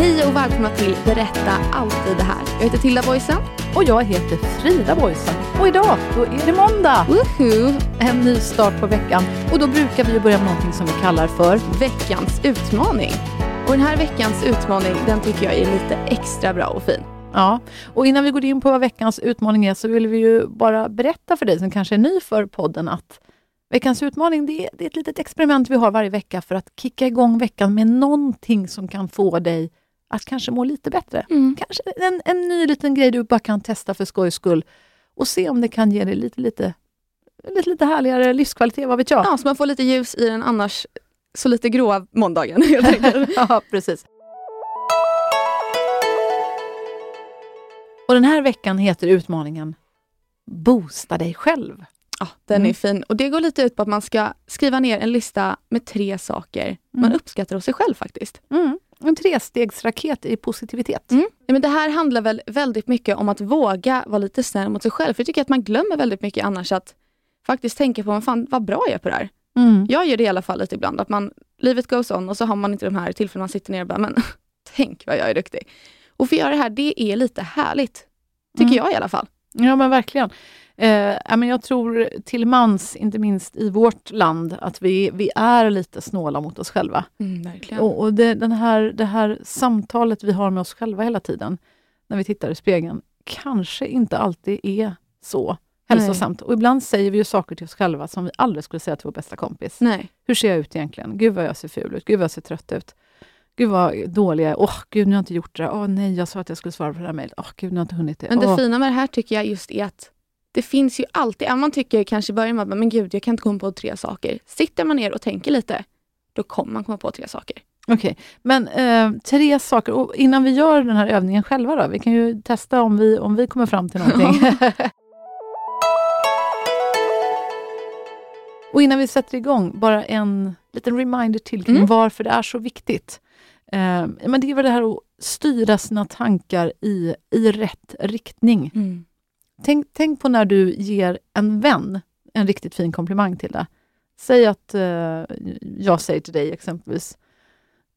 Hej och välkomna till Berätta alltid det här. Jag heter Tilda Boysen. Och jag heter Frida Boysen. Och idag, då är det måndag! Woohoo! En ny start på veckan. Och då brukar vi börja med någonting som vi kallar för Veckans utmaning. Och den här veckans utmaning, den tycker jag är lite extra bra och fin. Ja, och innan vi går in på vad veckans utmaning är så vill vi ju bara berätta för dig som kanske är ny för podden att veckans utmaning det är, det är ett litet experiment vi har varje vecka för att kicka igång veckan med någonting som kan få dig att kanske må lite bättre. Kanske en, en ny liten grej du bara kan testa för skojs skull och se om det kan ge dig lite, lite, lite, lite härligare livskvalitet, vad vet jag? Ja, så man får lite ljus i den annars så lite gråa måndagen. ja, precis. Och den här veckan heter utmaningen Boosta dig själv. Ja, den Mm. är fin. Och det går lite ut på att man ska skriva ner en lista med tre saker man Mm. uppskattar hos sig själv faktiskt. Mm. En trestegsraket i positivitet. Mm. Ja, men det här handlar väl väldigt mycket om att våga vara lite snäll mot sig själv. För jag tycker att man glömmer väldigt mycket annars att faktiskt tänka på, fan vad bra jag är på det här. Mm. Jag gör det i alla fall lite ibland, att man, livet goes on och så har man inte de här tillfällena man sitter ner och bara, men tänk vad jag är duktig. Och få göra det här, det är lite härligt. Tycker Mm. jag i alla fall. Ja, men verkligen. Eh, men jag tror till mans, inte minst i vårt land, att vi, vi är lite snåla mot oss själva. verkligen. Och, och det, den här, det här samtalet vi har med oss själva hela tiden, när vi tittar i spegeln, kanske inte alltid är så hälsosamt. Och ibland säger vi ju saker till oss själva som vi aldrig skulle säga till vår bästa kompis. Nej. Hur ser jag ut egentligen? Gud vad jag ser ful ut. Gud vad jag ser trött ut. Gud vad dålig jag är. Åh, gud nu har jag inte gjort det. Åh nej, jag sa att jag skulle svara på det här mejlet. Åh, gud nu har jag inte hunnit det. Men det fina med det här tycker jag just är att det finns ju alltid, även om man tycker kanske i början, bara, men gud jag kan inte komma på tre saker. Sitter man ner och tänker lite, då kommer man komma på tre saker. Okej, men eh, tre saker. Och innan vi gör den här övningen själva då, vi kan ju testa om vi, om vi kommer fram till någonting. och innan vi sätter igång, bara en liten reminder till kring Mm. varför det är så viktigt. Eh, men det är väl det här att styra sina tankar i, i rätt riktning. Tänk, tänk på när du ger en vän en riktigt fin komplimang till dig. Säg att eh, jag säger till dig exempelvis,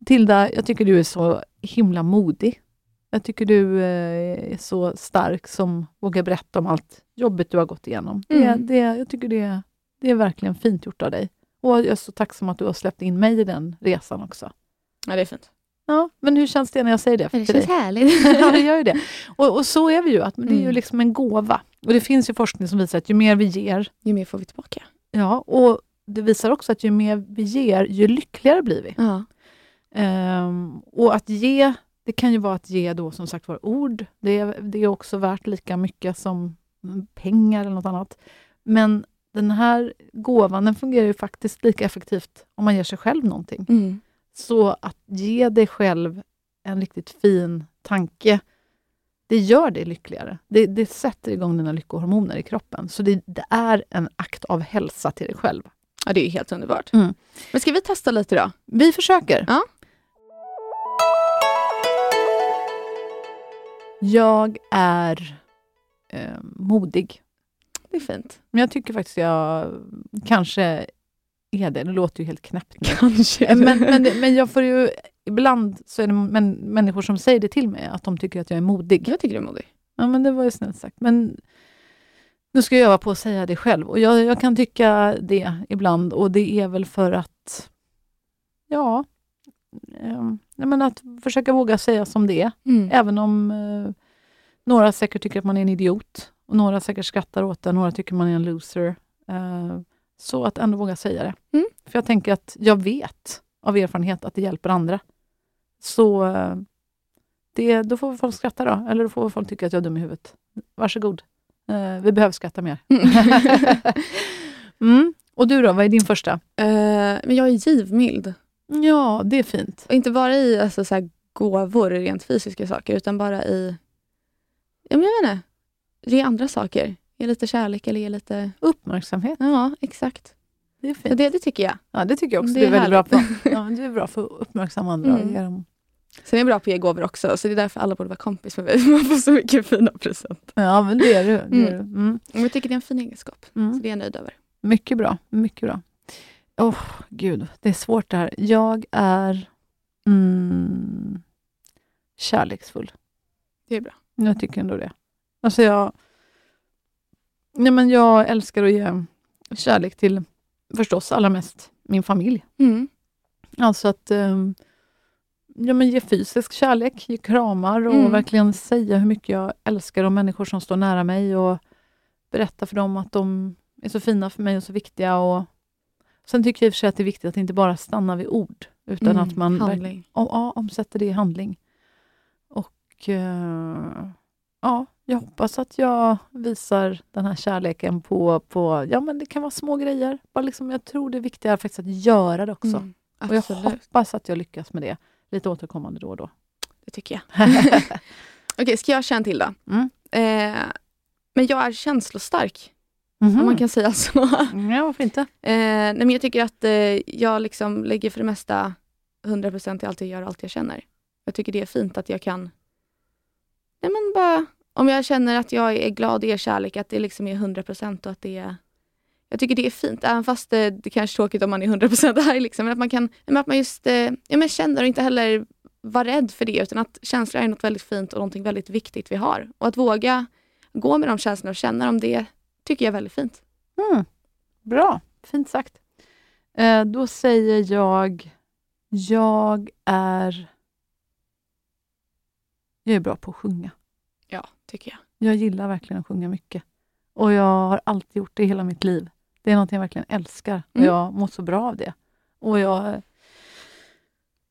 Tilda, jag tycker du är så himla modig. Jag tycker du eh, är så stark som vågar berätta om allt jobbigt du har gått igenom. Det, Mm. det, jag tycker det, det är verkligen fint gjort av dig. Och jag är så tacksam att du har släppt in mig i den resan också. Ja, det är fint. Ja, men hur känns det när jag säger det Det till dig? känns härligt. ja, det gör ju det. Och, och så är vi ju, att det är ju Mm. liksom en gåva. Och det finns ju forskning som visar att ju mer vi ger, Ju mer får vi tillbaka. ja, och det visar också att ju mer vi ger, ju lyckligare blir vi. Ja. Ehm, och att ge, det kan ju vara att ge då som sagt var ord. Det är, det är också värt lika mycket som pengar eller något annat. Men den här gåvan, den fungerar ju faktiskt lika effektivt om man ger sig själv någonting. Mm. Så att ge dig själv en riktigt fin tanke, det gör dig lyckligare. Det, det sätter igång dina lyckohormoner i kroppen. Så det, det är en akt av hälsa till dig själv. ja, det är helt underbart. Mm. Men ska vi testa lite då? Vi försöker. Ja. Jag är eh, modig. Det är fint. Men jag tycker faktiskt jag kanske är det. Det låter ju helt knäppt. nu. Kanske. Eh, men, men, men jag får ju, ibland så är det men, människor som säger det till mig, att de tycker att jag är modig. jag tycker du är modig. Ja, men det var ju snällt sagt. Men Nu ska jag öva på att säga det själv och jag, jag kan tycka det ibland och det är väl för att, ja, eh, men att försöka våga säga som det är. Mm. Även om eh, några säkert tycker att man är en idiot och några säkert skrattar åt det, några tycker man är en loser. Eh, så att ändå våga säga det. Mm. För jag tänker att jag vet av erfarenhet att det hjälper andra. Så eh, det, då får folk skratta då, eller då får folk tycka att jag är dum i huvudet. Varsågod. Eh, vi behöver skratta mer. mm. Och du då, vad är din första? Eh, men jag är givmild. Ja, det är fint. Och inte bara i alltså, så här, gåvor, rent fysiska saker, utan bara i... Ja, men jag vet inte. Ge andra saker. Ge lite kärlek eller ge lite... Uppmärksamhet, Ja, exakt. det är fint. det, det tycker jag. Ja, det tycker jag också Det du är väldigt bra på. Ja, du är bra för att uppmärksamma andra. Mm. Dem- Sen är jag bra på att ge gåvor också, så det är därför alla borde vara kompis med mig. Man får så mycket fina presenter. Ja, men det är du. Det är du. Mm. Mm. Jag tycker det är en fin egenskap, Mm. så det är jag nöjd över. Mycket bra. Mycket bra. Åh, oh, gud. Det är svårt det här. Jag är mm, kärleksfull. Det är bra. Jag tycker ändå det. Alltså jag, nej men jag älskar att ge kärlek till, förstås, allra mest min familj. Mm. Alltså att ehm, ja, men ge fysisk kärlek, ge kramar och Mm. verkligen säga hur mycket jag älskar de människor som står nära mig och berätta för dem att de är så fina för mig och så viktiga. Och Sen tycker jag i och för sig att det är viktigt att inte bara stanna vid ord, utan Mm, att man handling. om, ja, omsätter det i handling. Och eh, ja, jag hoppas att jag visar den här kärleken på, på ja men det kan vara små grejer. Bara liksom, jag tror det är viktigare faktiskt att göra det också. Mm, Och jag hoppas att jag lyckas med det. Lite återkommande då och då. det tycker jag. Okej, ska jag köra en till då? Mm. Eh, men jag är känslostark, Mhm. om man kan säga så. Ja, varför inte? Eh, nej, men jag tycker att eh, jag liksom lägger för det mesta 100% i allt jag gör och allt jag känner. Jag tycker det är fint att jag kan... Nej, men bara, om jag känner att jag är glad och ger kärlek, att det liksom är 100% och att det är... Jag tycker det är fint, även fast det, det kanske är tråkigt om man är 100% arg. Liksom, men att man kan men att man just eh, ja, men känner och inte heller vara rädd för det, utan att känslor är något väldigt fint och någonting väldigt viktigt vi har. Och att våga gå med de känslorna och känna dem, det tycker jag är väldigt fint. Mm. Bra, fint sagt. Eh, då säger jag, jag är, jag är bra på att sjunga. Tycker jag. Jag gillar verkligen att sjunga mycket. Och jag har alltid gjort det hela mitt liv. Det är något jag verkligen älskar och Mm. jag mår så bra av det. Och jag...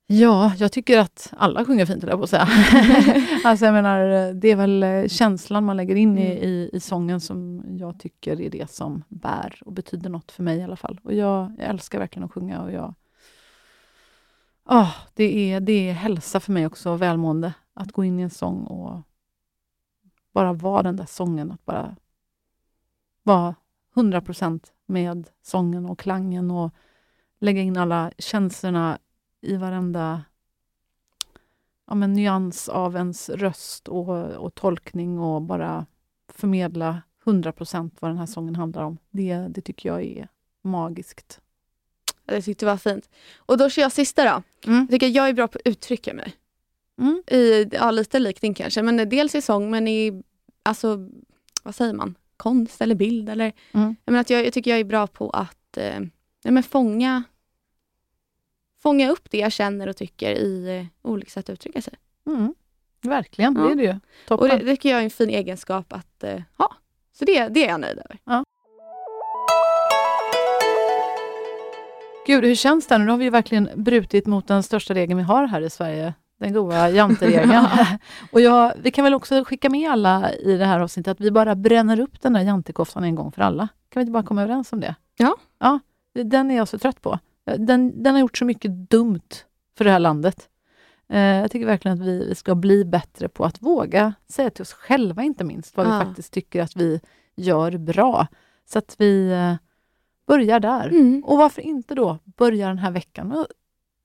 Ja, jag tycker att alla sjunger fint, jag på att säga. alltså jag menar, det är väl eh, känslan man lägger in i, Mm. i, i sången som jag tycker är det som bär och betyder något för mig i alla fall. Och jag, jag älskar verkligen att sjunga och jag... Ah, det, är, det är hälsa för mig också, välmående. Att gå in i en sång och bara vara den där sången. Att bara vara 100% med sången och klangen och lägga in alla känslorna i varenda ja, men nyans av ens röst och, och tolkning och bara förmedla 100% vad den här sången handlar om. Det, det tycker jag är magiskt. Jag tyckte det var fint. Och då kör jag sista då. Mm. Jag tycker jag är bra på att uttrycka mig. Mm. I, ja, lite likning kanske, men dels i sång, men i, alltså, vad säger man, konst eller bild eller, Mm. jag, att jag, jag tycker jag är bra på att eh, men fånga, fånga upp det jag känner och tycker i eh, olika sätt att uttrycka sig. Mm. Verkligen, Ja. det är det ju. Toppen. Och det, det tycker jag är en fin egenskap att eh, ha. Så det, det är jag nöjd över. Gud, hur känns det? Nu har vi verkligen brutit mot den största regeln vi har här i Sverige. Den goda janteregeln. och jag, vi kan väl också skicka med alla i det här avsnittet att vi bara bränner upp den där jantekoftan en gång för alla. Kan vi inte bara komma överens om det? Ja. Ja, den är jag så trött på. Den, den har gjort så mycket dumt för det här landet. Eh, jag tycker verkligen att vi, vi ska bli bättre på att våga säga till oss själva, inte minst, vad Ja. vi faktiskt tycker att vi gör bra. Så att vi eh, börjar där. Mm. Och varför inte då börja den här veckan med att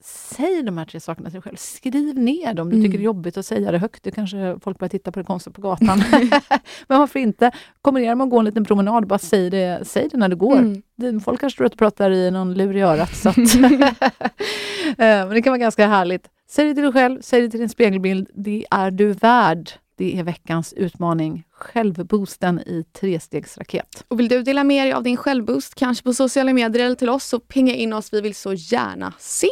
Säg de här tre sakerna till dig själv. Skriv ner dem. Du Mm. tycker det är jobbigt att säga det högt. Det kanske folk börjar titta på det konstigt på gatan. Men varför inte? Kombinera med att gå en liten promenad. Bara säg det, säg det när du går. Mm. Folk kanske tror att du pratar i någon lur i örat. Så Eh, Men det kan vara ganska härligt. Säg det till dig själv, säg det till din spegelbild. Det är du värd. Det är veckans utmaning. självboosten i trestegsraket. Och vill du dela med dig av din självboost, kanske på sociala medier eller till oss, så pinga in oss. Vi vill så gärna se.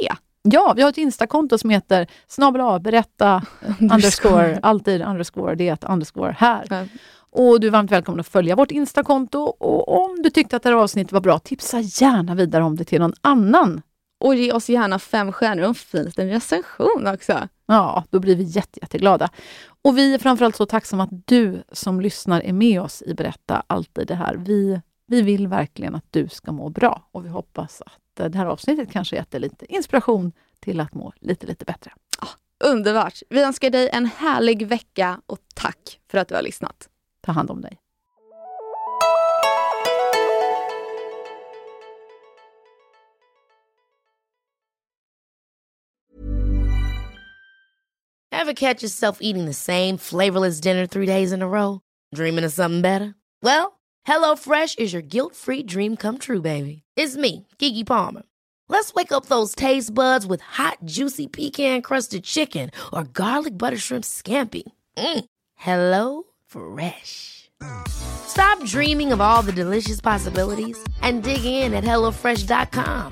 Ja, vi har ett Instakonto som heter snabel berätta underscore, alltid underscore, det underscore här. Ja. Och du är varmt välkommen att följa vårt Instakonto. Och om du tyckte att det här avsnittet var bra, tipsa gärna vidare om det till någon annan. Och ge oss gärna fem stjärnor och en fin liten recension också. Ja, då blir vi jätte, jätteglada. Och vi är framförallt så tacksamma att du som lyssnar är med oss i Berätta alltid det här. Vi, vi vill verkligen att du ska må bra och vi hoppas att det här avsnittet kanske gett dig lite inspiration till att må lite, lite bättre. Ja, underbart! Vi önskar dig en härlig vecka och tack för att du har lyssnat. Ta hand om dig. Have catch yourself eating the same flavorless dinner three days in a row? Dreaming of something better? Well, HelloFresh is your guilt-free dream come true, baby. It's me, Gigi Palmer. Let's wake up those taste buds with hot, juicy pecan-crusted chicken or garlic butter shrimp scampi. Mm. Hello Fresh. Stop dreaming of all the delicious possibilities and dig in at HelloFresh.com.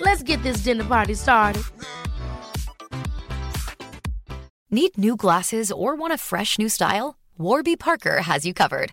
Let's get this dinner party started. Need new glasses or want a fresh new style? Warby Parker has you covered.